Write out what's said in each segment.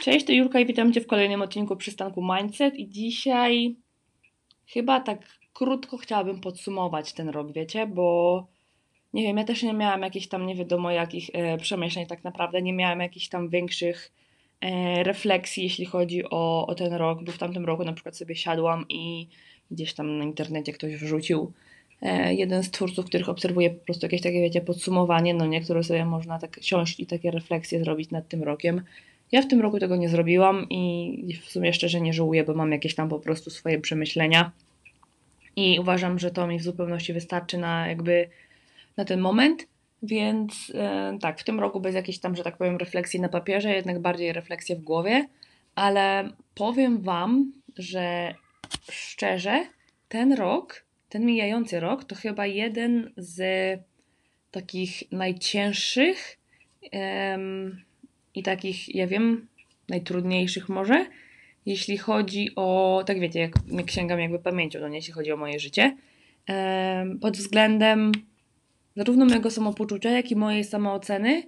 Cześć, to Jurka i witam Cię w kolejnym odcinku przystanku Mindset i dzisiaj chyba tak krótko chciałabym podsumować ten rok, wiecie, bo nie wiem, ja też nie miałam jakichś tam nie wiadomo jakich e, przemyśleń tak naprawdę, nie miałam jakichś tam większych e, refleksji, jeśli chodzi o, o ten rok, bo w tamtym roku na przykład sobie siadłam i gdzieś tam na internecie ktoś wrzucił e, jeden z twórców, których obserwuję po prostu jakieś takie, wiecie, podsumowanie, no niektóre sobie można tak siąść i takie refleksje zrobić nad tym rokiem. Ja w tym roku tego nie zrobiłam i w sumie szczerze nie żałuję, bo mam jakieś tam po prostu swoje przemyślenia i uważam, że to mi w zupełności wystarczy na jakby na ten moment. Więc e, tak, w tym roku bez jakiejś tam, że tak powiem, refleksji na papierze, jednak bardziej refleksję w głowie, ale powiem Wam, że szczerze, ten rok, ten mijający rok, to chyba jeden z takich najcięższych i takich, ja wiem, najtrudniejszych może, jeśli chodzi o, tak wiecie, jak, jak sięgam jakby pamięcią, no nie, jeśli chodzi o moje życie, pod względem zarówno mojego samopoczucia, jak i mojej samooceny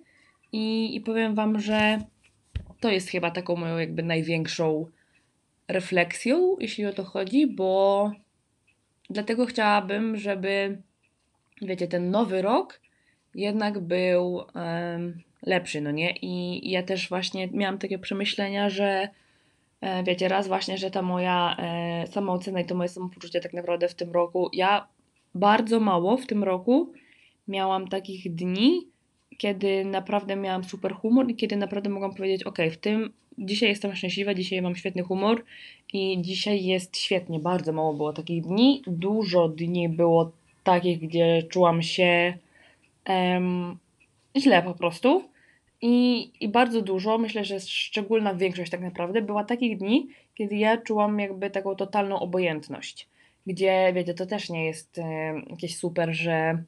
i, i powiem Wam, że to jest chyba taką moją jakby największą refleksją, jeśli o to chodzi, bo dlatego chciałabym, żeby wiecie, ten nowy rok jednak był um, lepszy, no nie? I, ja też właśnie miałam takie przemyślenia, że e, wiecie, raz właśnie, że ta moja e, samoocena i to moje samopoczucie tak naprawdę w tym roku, ja bardzo mało w tym roku miałam takich dni, kiedy naprawdę miałam super humor i kiedy naprawdę mogłam powiedzieć, ok, w tym dzisiaj jestem szczęśliwa, dzisiaj mam świetny humor i dzisiaj jest świetnie. Bardzo mało było takich dni. Dużo dni było takich, gdzie czułam się um, źle po prostu. I, I bardzo dużo, myślę, że szczególna większość tak naprawdę, była takich dni, kiedy ja czułam jakby taką totalną obojętność. Gdzie, wiecie, to też nie jest e, jakieś super, że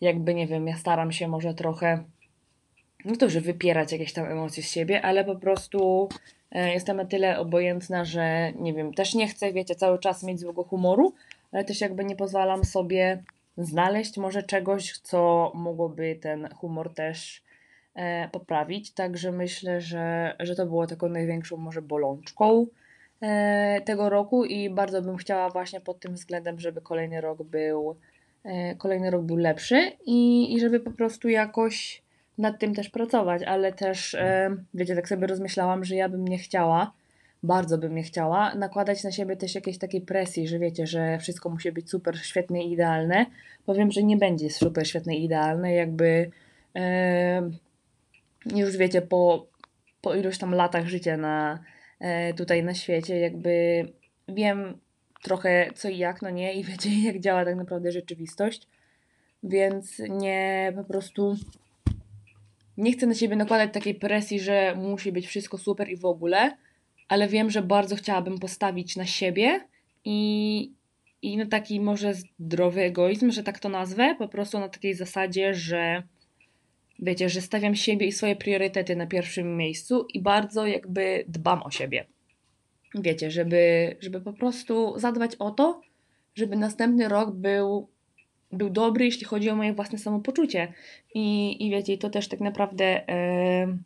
jakby, nie wiem, ja staram się może trochę, no to, że wypierać jakieś tam emocje z siebie, ale po prostu e, jestem na tyle obojętna, że nie wiem, też nie chcę, wiecie, cały czas mieć złego humoru, ale też jakby nie pozwalam sobie znaleźć może czegoś, co mogłoby ten humor też e, poprawić. Także myślę, że, że to było taką największą może bolączką e, tego roku i bardzo bym chciała właśnie pod tym względem, żeby kolejny rok był e, kolejny rok był lepszy i, i żeby po prostu jakoś nad tym też pracować, ale też e, wiecie, tak sobie rozmyślałam, że ja bym nie chciała bardzo bym nie chciała, nakładać na siebie też jakiejś takiej presji, że wiecie, że wszystko musi być super, świetne i idealne. Powiem, że nie będzie super, świetne i idealne, jakby e, już wiecie, po, po iluś tam latach życia na, e, tutaj na świecie, jakby wiem trochę co i jak, no nie, i wiecie jak działa tak naprawdę rzeczywistość, więc nie po prostu nie chcę na siebie nakładać takiej presji, że musi być wszystko super i w ogóle, ale wiem, że bardzo chciałabym postawić na siebie i, i na taki może zdrowy egoizm, że tak to nazwę, po prostu na takiej zasadzie, że wiecie, że stawiam siebie i swoje priorytety na pierwszym miejscu i bardzo jakby dbam o siebie. Wiecie, żeby, żeby po prostu zadbać o to, żeby następny rok był, był dobry, jeśli chodzi o moje własne samopoczucie. I, i wiecie, to też tak naprawdę. Yy,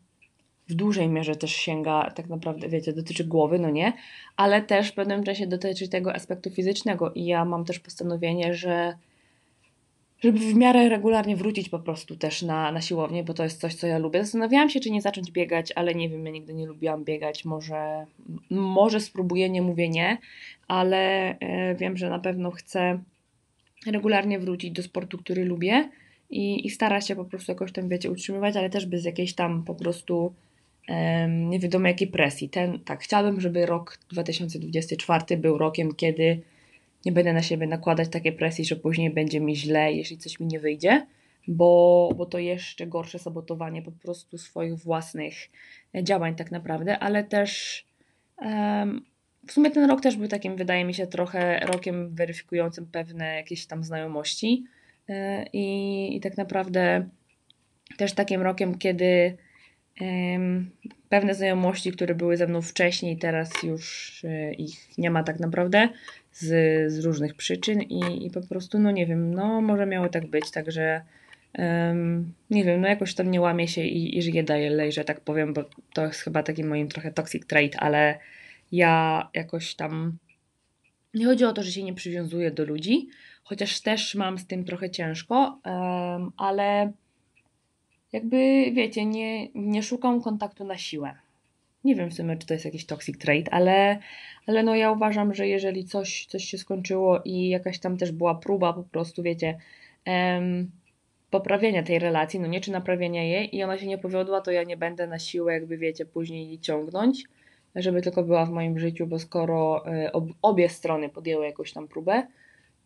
w dużej mierze też sięga, tak naprawdę, wiecie, dotyczy głowy, no nie, ale też w pewnym czasie dotyczy tego aspektu fizycznego i ja mam też postanowienie, że żeby w miarę regularnie wrócić po prostu też na, na siłownię, bo to jest coś, co ja lubię. Zastanawiałam się, czy nie zacząć biegać, ale nie wiem, ja nigdy nie lubiłam biegać. Może, może spróbuję, nie mówię nie, ale e, wiem, że na pewno chcę regularnie wrócić do sportu, który lubię i, i starać się po prostu jakoś tam, wiecie, utrzymywać, ale też bez jakiejś tam po prostu nie wiadomo jakiej presji. Ten, tak, chciałabym, żeby rok 2024 był rokiem, kiedy nie będę na siebie nakładać takiej presji, że później będzie mi źle, jeśli coś mi nie wyjdzie, bo, bo to jeszcze gorsze sabotowanie po prostu swoich własnych działań tak naprawdę, ale też um, w sumie ten rok też był takim, wydaje mi się, trochę rokiem weryfikującym pewne jakieś tam znajomości yy, i, i tak naprawdę też takim rokiem, kiedy pewne znajomości, które były ze mną wcześniej, teraz już e, ich nie ma tak naprawdę z, z różnych przyczyn i, i po prostu, no nie wiem, no może miało tak być, także Um, nie wiem, no jakoś tam nie łamie się i, i żyje dalej, że tak powiem, bo to jest chyba taki moim trochę toxic trait, ale ja jakoś tam nie chodzi o to, że się nie przywiązuję do ludzi, chociaż też mam z tym trochę ciężko, um, ale jakby wiecie, nie, nie szukam kontaktu na siłę. Nie wiem w sumie, czy to jest jakiś toxic trait, ale, ale no ja uważam, że jeżeli coś, coś się skończyło i jakaś tam też była próba po prostu, wiecie, um, poprawienia tej relacji, no nie, czy naprawienia jej i ona się nie powiodła, to ja nie będę na siłę jakby, wiecie, później jej ciągnąć, żeby tylko była w moim życiu, bo skoro e, ob, obie strony podjęły jakąś tam próbę,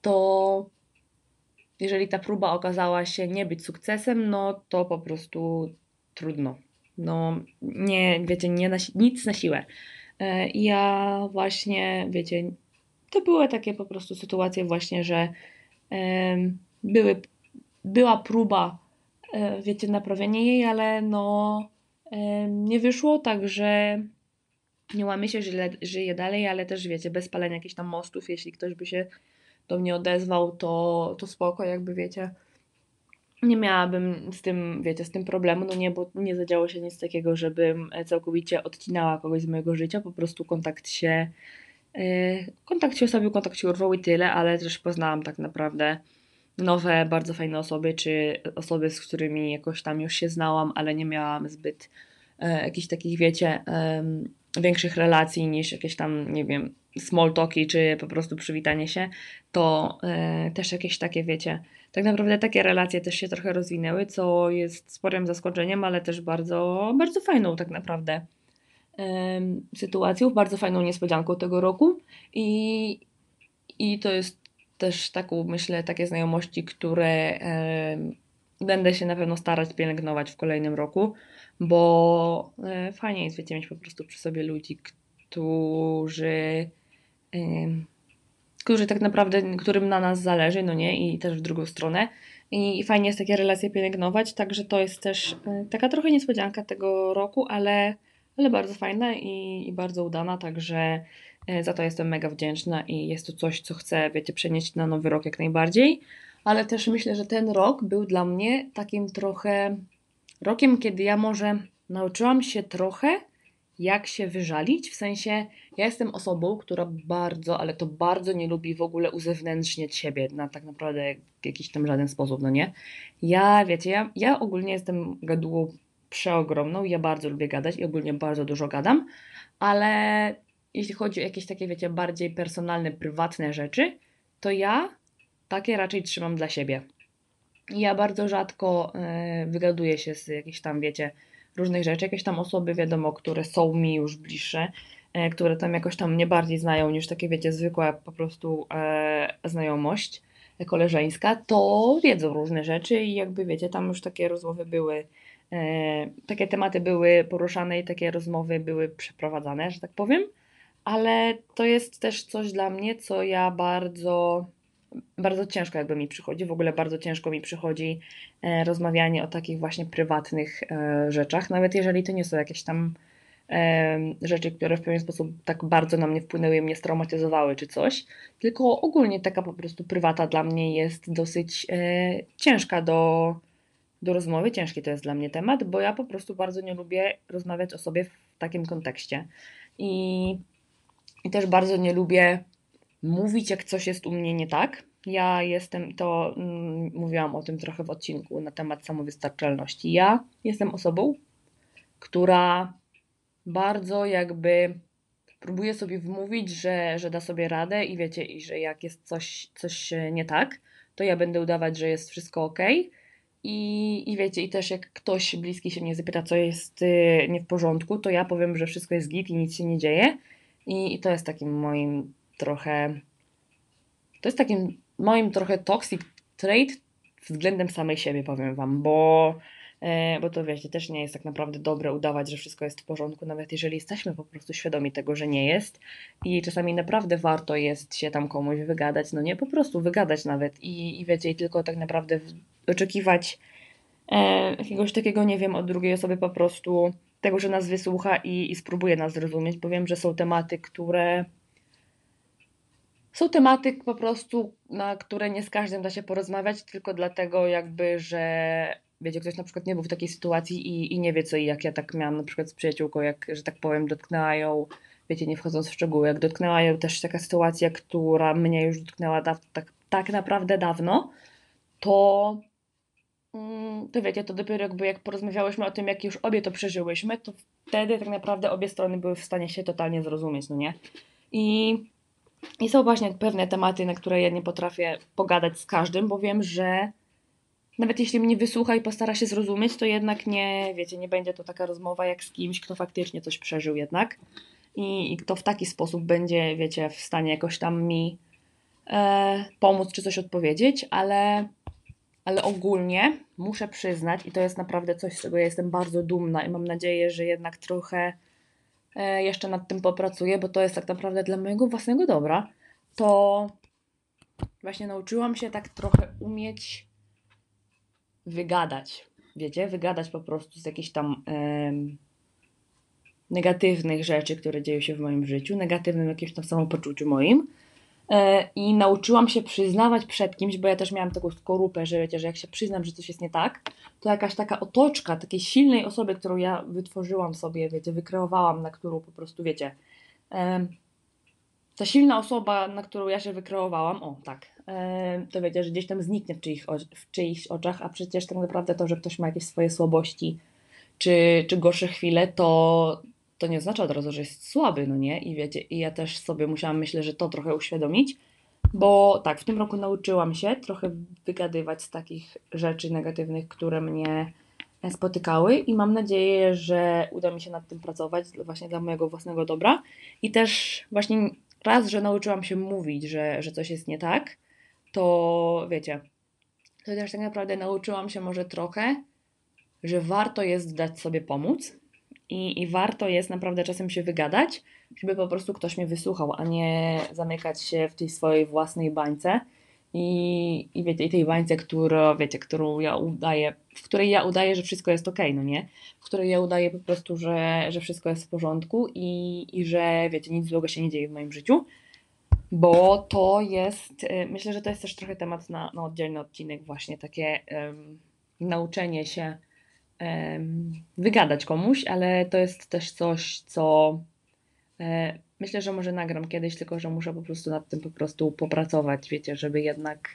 to jeżeli ta próba okazała się nie być sukcesem, no to po prostu trudno. No nie, wiecie, nie na, nic na siłę. E, ja właśnie, wiecie, to były takie po prostu sytuacje właśnie, że były, była próba, e, wiecie, naprawienia jej, ale no nie wyszło, także nie łamie się, że żyje dalej, ale też wiecie, bez palenia jakichś tam mostów, jeśli ktoś by się do mnie odezwał, to, to spoko, jakby wiecie. Nie miałabym z tym, wiecie, z tym problemu, no nie, bo nie zadziało się nic takiego, żebym całkowicie odcinała kogoś z mojego życia, po prostu kontakt się, yy, kontakt się osobił, kontakt się urwał i tyle, ale też poznałam tak naprawdę nowe, bardzo fajne osoby, czy osoby, z którymi jakoś tam już się znałam, ale nie miałam zbyt jakichś takich, wiecie, większych relacji niż jakieś tam, nie wiem, small talki, czy po prostu przywitanie się, to e, też jakieś takie, wiecie, tak naprawdę takie relacje też się trochę rozwinęły, co jest sporym zaskoczeniem, ale też bardzo, bardzo fajną tak naprawdę e, sytuacją, bardzo fajną niespodzianką tego roku. I, i to jest też taką, myślę, takie znajomości, które e, będę się na pewno starać pielęgnować w kolejnym roku, bo e, fajnie jest, wiecie, mieć po prostu przy sobie ludzi, którzy którzy tak naprawdę, którym na nas zależy, no nie, i też w drugą stronę. I fajnie jest takie relacje pielęgnować, także to jest też e, taka trochę niespodzianka tego roku, ale, ale bardzo fajna i, i bardzo udana, także e, za to jestem mega wdzięczna i jest to coś, co chcę, wiecie, przenieść na nowy rok jak najbardziej. Ale też myślę, że ten rok był dla mnie takim trochę rokiem, kiedy ja może nauczyłam się trochę jak się wyżalić, w sensie ja jestem osobą, która bardzo, ale to bardzo nie lubi w ogóle uzewnętrzniać siebie na tak naprawdę jakiś tam żaden sposób, no nie? Ja, wiecie, ja, ja ogólnie jestem gadułą przeogromną, ja bardzo lubię gadać i ogólnie bardzo dużo gadam, ale jeśli chodzi o jakieś takie, wiecie, bardziej personalne, prywatne rzeczy, to ja takie raczej trzymam dla siebie. Ja bardzo rzadko yy, wygaduję się z jakichś tam, wiecie, różnych rzeczy, jakieś tam osoby, wiadomo, które są mi już bliższe, e, które tam jakoś tam mnie bardziej znają niż takie, wiecie, zwykła po prostu e, znajomość koleżeńska, to wiedzą różne rzeczy i jakby wiecie, tam już takie rozmowy były, e, takie tematy były poruszane i takie rozmowy były przeprowadzane, że tak powiem, ale to jest też coś dla mnie, co ja bardzo bardzo ciężko jakby mi przychodzi, w ogóle bardzo ciężko mi przychodzi e, rozmawianie o takich właśnie prywatnych e, rzeczach, nawet jeżeli to nie są jakieś tam e, rzeczy, które w pewien sposób tak bardzo na mnie wpłynęły mnie straumatyzowały czy coś, tylko ogólnie taka po prostu prywata dla mnie jest dosyć ciężka do, do rozmowy, ciężki to jest dla mnie temat, bo ja po prostu bardzo nie lubię rozmawiać o sobie w takim kontekście. I, i też bardzo nie lubię mówić, jak coś jest u mnie nie tak. Ja jestem, to mm, mówiłam o tym trochę w odcinku na temat samowystarczalności. Ja jestem osobą, która bardzo jakby próbuje sobie wmówić, że, że da sobie radę i wiecie, i że jak jest coś, coś nie tak, to ja będę udawać, że jest wszystko ok. I, I wiecie, i też jak ktoś bliski się mnie zapyta, co jest y, nie w porządku, to ja powiem, że wszystko jest git i nic się nie dzieje. I, i to jest takim moim trochę. To jest takim moim trochę toxic trait względem samej siebie, powiem Wam, bo, e, bo to wiecie, też nie jest tak naprawdę dobre udawać, że wszystko jest w porządku, nawet jeżeli jesteśmy po prostu świadomi tego, że nie jest. I czasami naprawdę warto jest się tam komuś wygadać, no nie, po prostu wygadać nawet i, i wiecie, i tylko tak naprawdę oczekiwać e, jakiegoś takiego, nie wiem, od drugiej osoby po prostu tego, że nas wysłucha i, i spróbuje nas zrozumieć, bo wiem, że są tematy, które są tematy po prostu, na które nie z każdym da się porozmawiać, tylko dlatego jakby, że wiecie, ktoś na przykład nie był w takiej sytuacji i, i nie wie co i jak ja tak miałam na przykład z przyjaciółką, jak, że tak powiem, dotknęła ją, wiecie, nie wchodząc w szczegóły, jak dotknęła ją też taka sytuacja, która mnie już dotknęła da, tak, tak naprawdę dawno, to mm, to wiecie, to dopiero jakby jak porozmawiałyśmy o tym, jak już obie to przeżyłyśmy, to wtedy tak naprawdę obie strony były w stanie się totalnie zrozumieć, no nie? I, i są właśnie pewne tematy, na które ja nie potrafię pogadać z każdym, bo wiem, że nawet jeśli mnie wysłucha i postara się zrozumieć, to jednak nie, wiecie, nie będzie to taka rozmowa jak z kimś, kto faktycznie coś przeżył jednak i, i kto w taki sposób będzie, wiecie, w stanie jakoś tam mi e, pomóc czy coś odpowiedzieć, ale, ale ogólnie muszę przyznać, i to jest naprawdę coś, z czego ja jestem bardzo dumna i mam nadzieję, że jednak trochę jeszcze nad tym popracuję, bo to jest tak naprawdę dla mojego własnego dobra, to właśnie nauczyłam się tak trochę umieć wygadać. Wiecie, wygadać po prostu z jakichś tam negatywnych rzeczy, które dzieją się w moim życiu, negatywnym jakimś tam samopoczuciu moim. E, I nauczyłam się przyznawać przed kimś, bo ja też miałam taką skorupę, że wiecie, że jak się przyznam, że coś jest nie tak, to jakaś taka otoczka takiej silnej osoby, którą ja wytworzyłam sobie, wiecie, wykreowałam, na którą po prostu, wiecie, em, ta silna osoba, na którą ja się wykreowałam, o tak, em, to wiecie, że gdzieś tam zniknie w czyichś, o- w czyichś oczach, a przecież tak naprawdę to, że ktoś ma jakieś swoje słabości czy, czy gorsze chwile, to, to nie oznacza od razu, że jest słaby, no nie? I wiecie, i ja też sobie musiałam, myślę, że to trochę uświadomić, bo tak, w tym roku nauczyłam się trochę wygadywać z takich rzeczy negatywnych, które mnie e, spotykały i mam nadzieję, że uda mi się nad tym pracować właśnie dla mojego własnego dobra i też właśnie raz, że nauczyłam się mówić, że, że coś jest nie tak, to wiecie, to też tak naprawdę nauczyłam się może trochę, że warto jest dać sobie pomóc i, i warto jest naprawdę czasem się wygadać, żeby po prostu ktoś mnie wysłuchał, a nie zamykać się w tej swojej własnej bańce i, i wiecie, i tej bańce, która, wiecie, którą ja udaję, w której ja udaję, że wszystko jest ok, no nie? W której ja udaję po prostu, że, że wszystko jest w porządku i, i że, wiecie, nic złego się nie dzieje w moim życiu, bo to jest, y, myślę, że to jest też trochę temat na, na oddzielny odcinek właśnie, takie em, nauczenie się wygadać komuś, ale to jest też coś, co e, myślę, że może nagram kiedyś, tylko że muszę po prostu nad tym po prostu popracować, wiecie, żeby jednak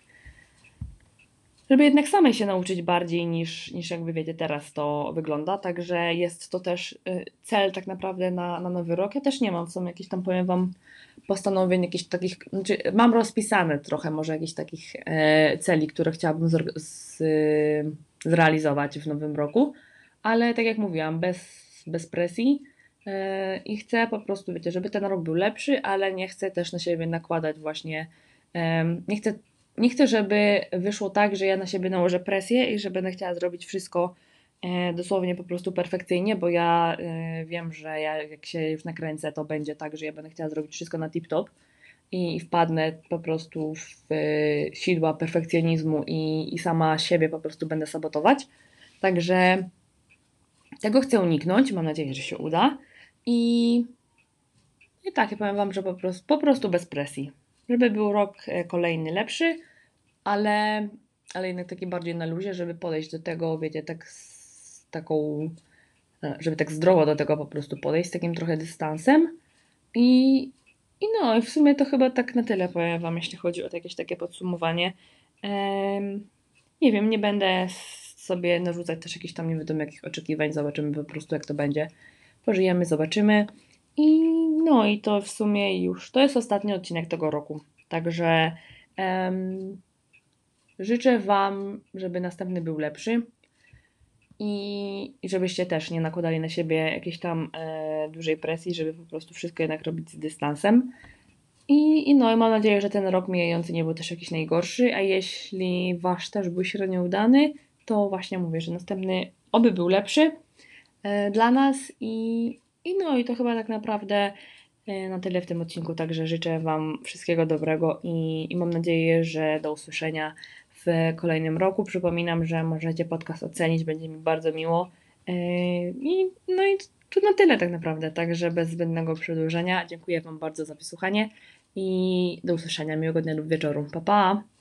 żeby jednak samej się nauczyć bardziej niż, niż jakby wiecie teraz to wygląda, także jest to też y, cel tak naprawdę na, na nowy rok. Ja też nie mam, są jakieś tam powiem wam postanowień, jakichś takich, znaczy mam rozpisane trochę może jakichś takich e, celi, które chciałabym z, y, zrealizować w nowym roku, ale tak jak mówiłam, bez, bez presji e, i chcę po prostu, wiecie, żeby ten rok był lepszy, ale nie chcę też na siebie nakładać właśnie, nie chcę nie chcę, żeby wyszło tak, że ja na siebie nałożę presję i że będę chciała zrobić wszystko e, dosłownie po prostu perfekcyjnie, bo ja e, wiem, że ja jak się już nakręcę, to będzie tak, że ja będę chciała zrobić wszystko na tip-top i wpadnę po prostu w e, sidła perfekcjonizmu i, i sama siebie po prostu będę sabotować. Także tego chcę uniknąć, mam nadzieję, że się uda. I, i tak, ja powiem Wam, że po prostu, po prostu bez presji żeby był rok e, kolejny lepszy, ale, ale jednak taki bardziej na luzie, żeby podejść do tego, wiecie, tak z taką, e, żeby tak zdrowo do tego po prostu podejść, z takim trochę dystansem i, i no, i w sumie to chyba tak na tyle powiem Wam, jeśli chodzi o jakieś takie podsumowanie. Ehm, nie wiem, nie będę sobie narzucać też jakichś tam nie wiadomo jakich oczekiwań, zobaczymy po prostu jak to będzie. Pożyjemy, zobaczymy. I no i to w sumie już, to jest ostatni odcinek tego roku. Także em, życzę Wam, żeby następny był lepszy i, żebyście też nie nakładali na siebie jakiejś tam e, dużej presji, żeby po prostu wszystko jednak robić z dystansem. I, I no i mam nadzieję, że ten rok mijający nie był też jakiś najgorszy, a jeśli Wasz też był średnio udany, to właśnie mówię, że następny oby był lepszy e, dla nas i, i no i to chyba tak naprawdę e, na tyle w tym odcinku, także życzę Wam wszystkiego dobrego i, i mam nadzieję, że do usłyszenia w kolejnym roku. Przypominam, że możecie podcast ocenić, będzie mi bardzo miło. E, I, no i to na tyle tak naprawdę, także bez zbędnego przedłużenia. Dziękuję Wam bardzo za wysłuchanie i do usłyszenia miłego dnia lub wieczoru. Pa, pa!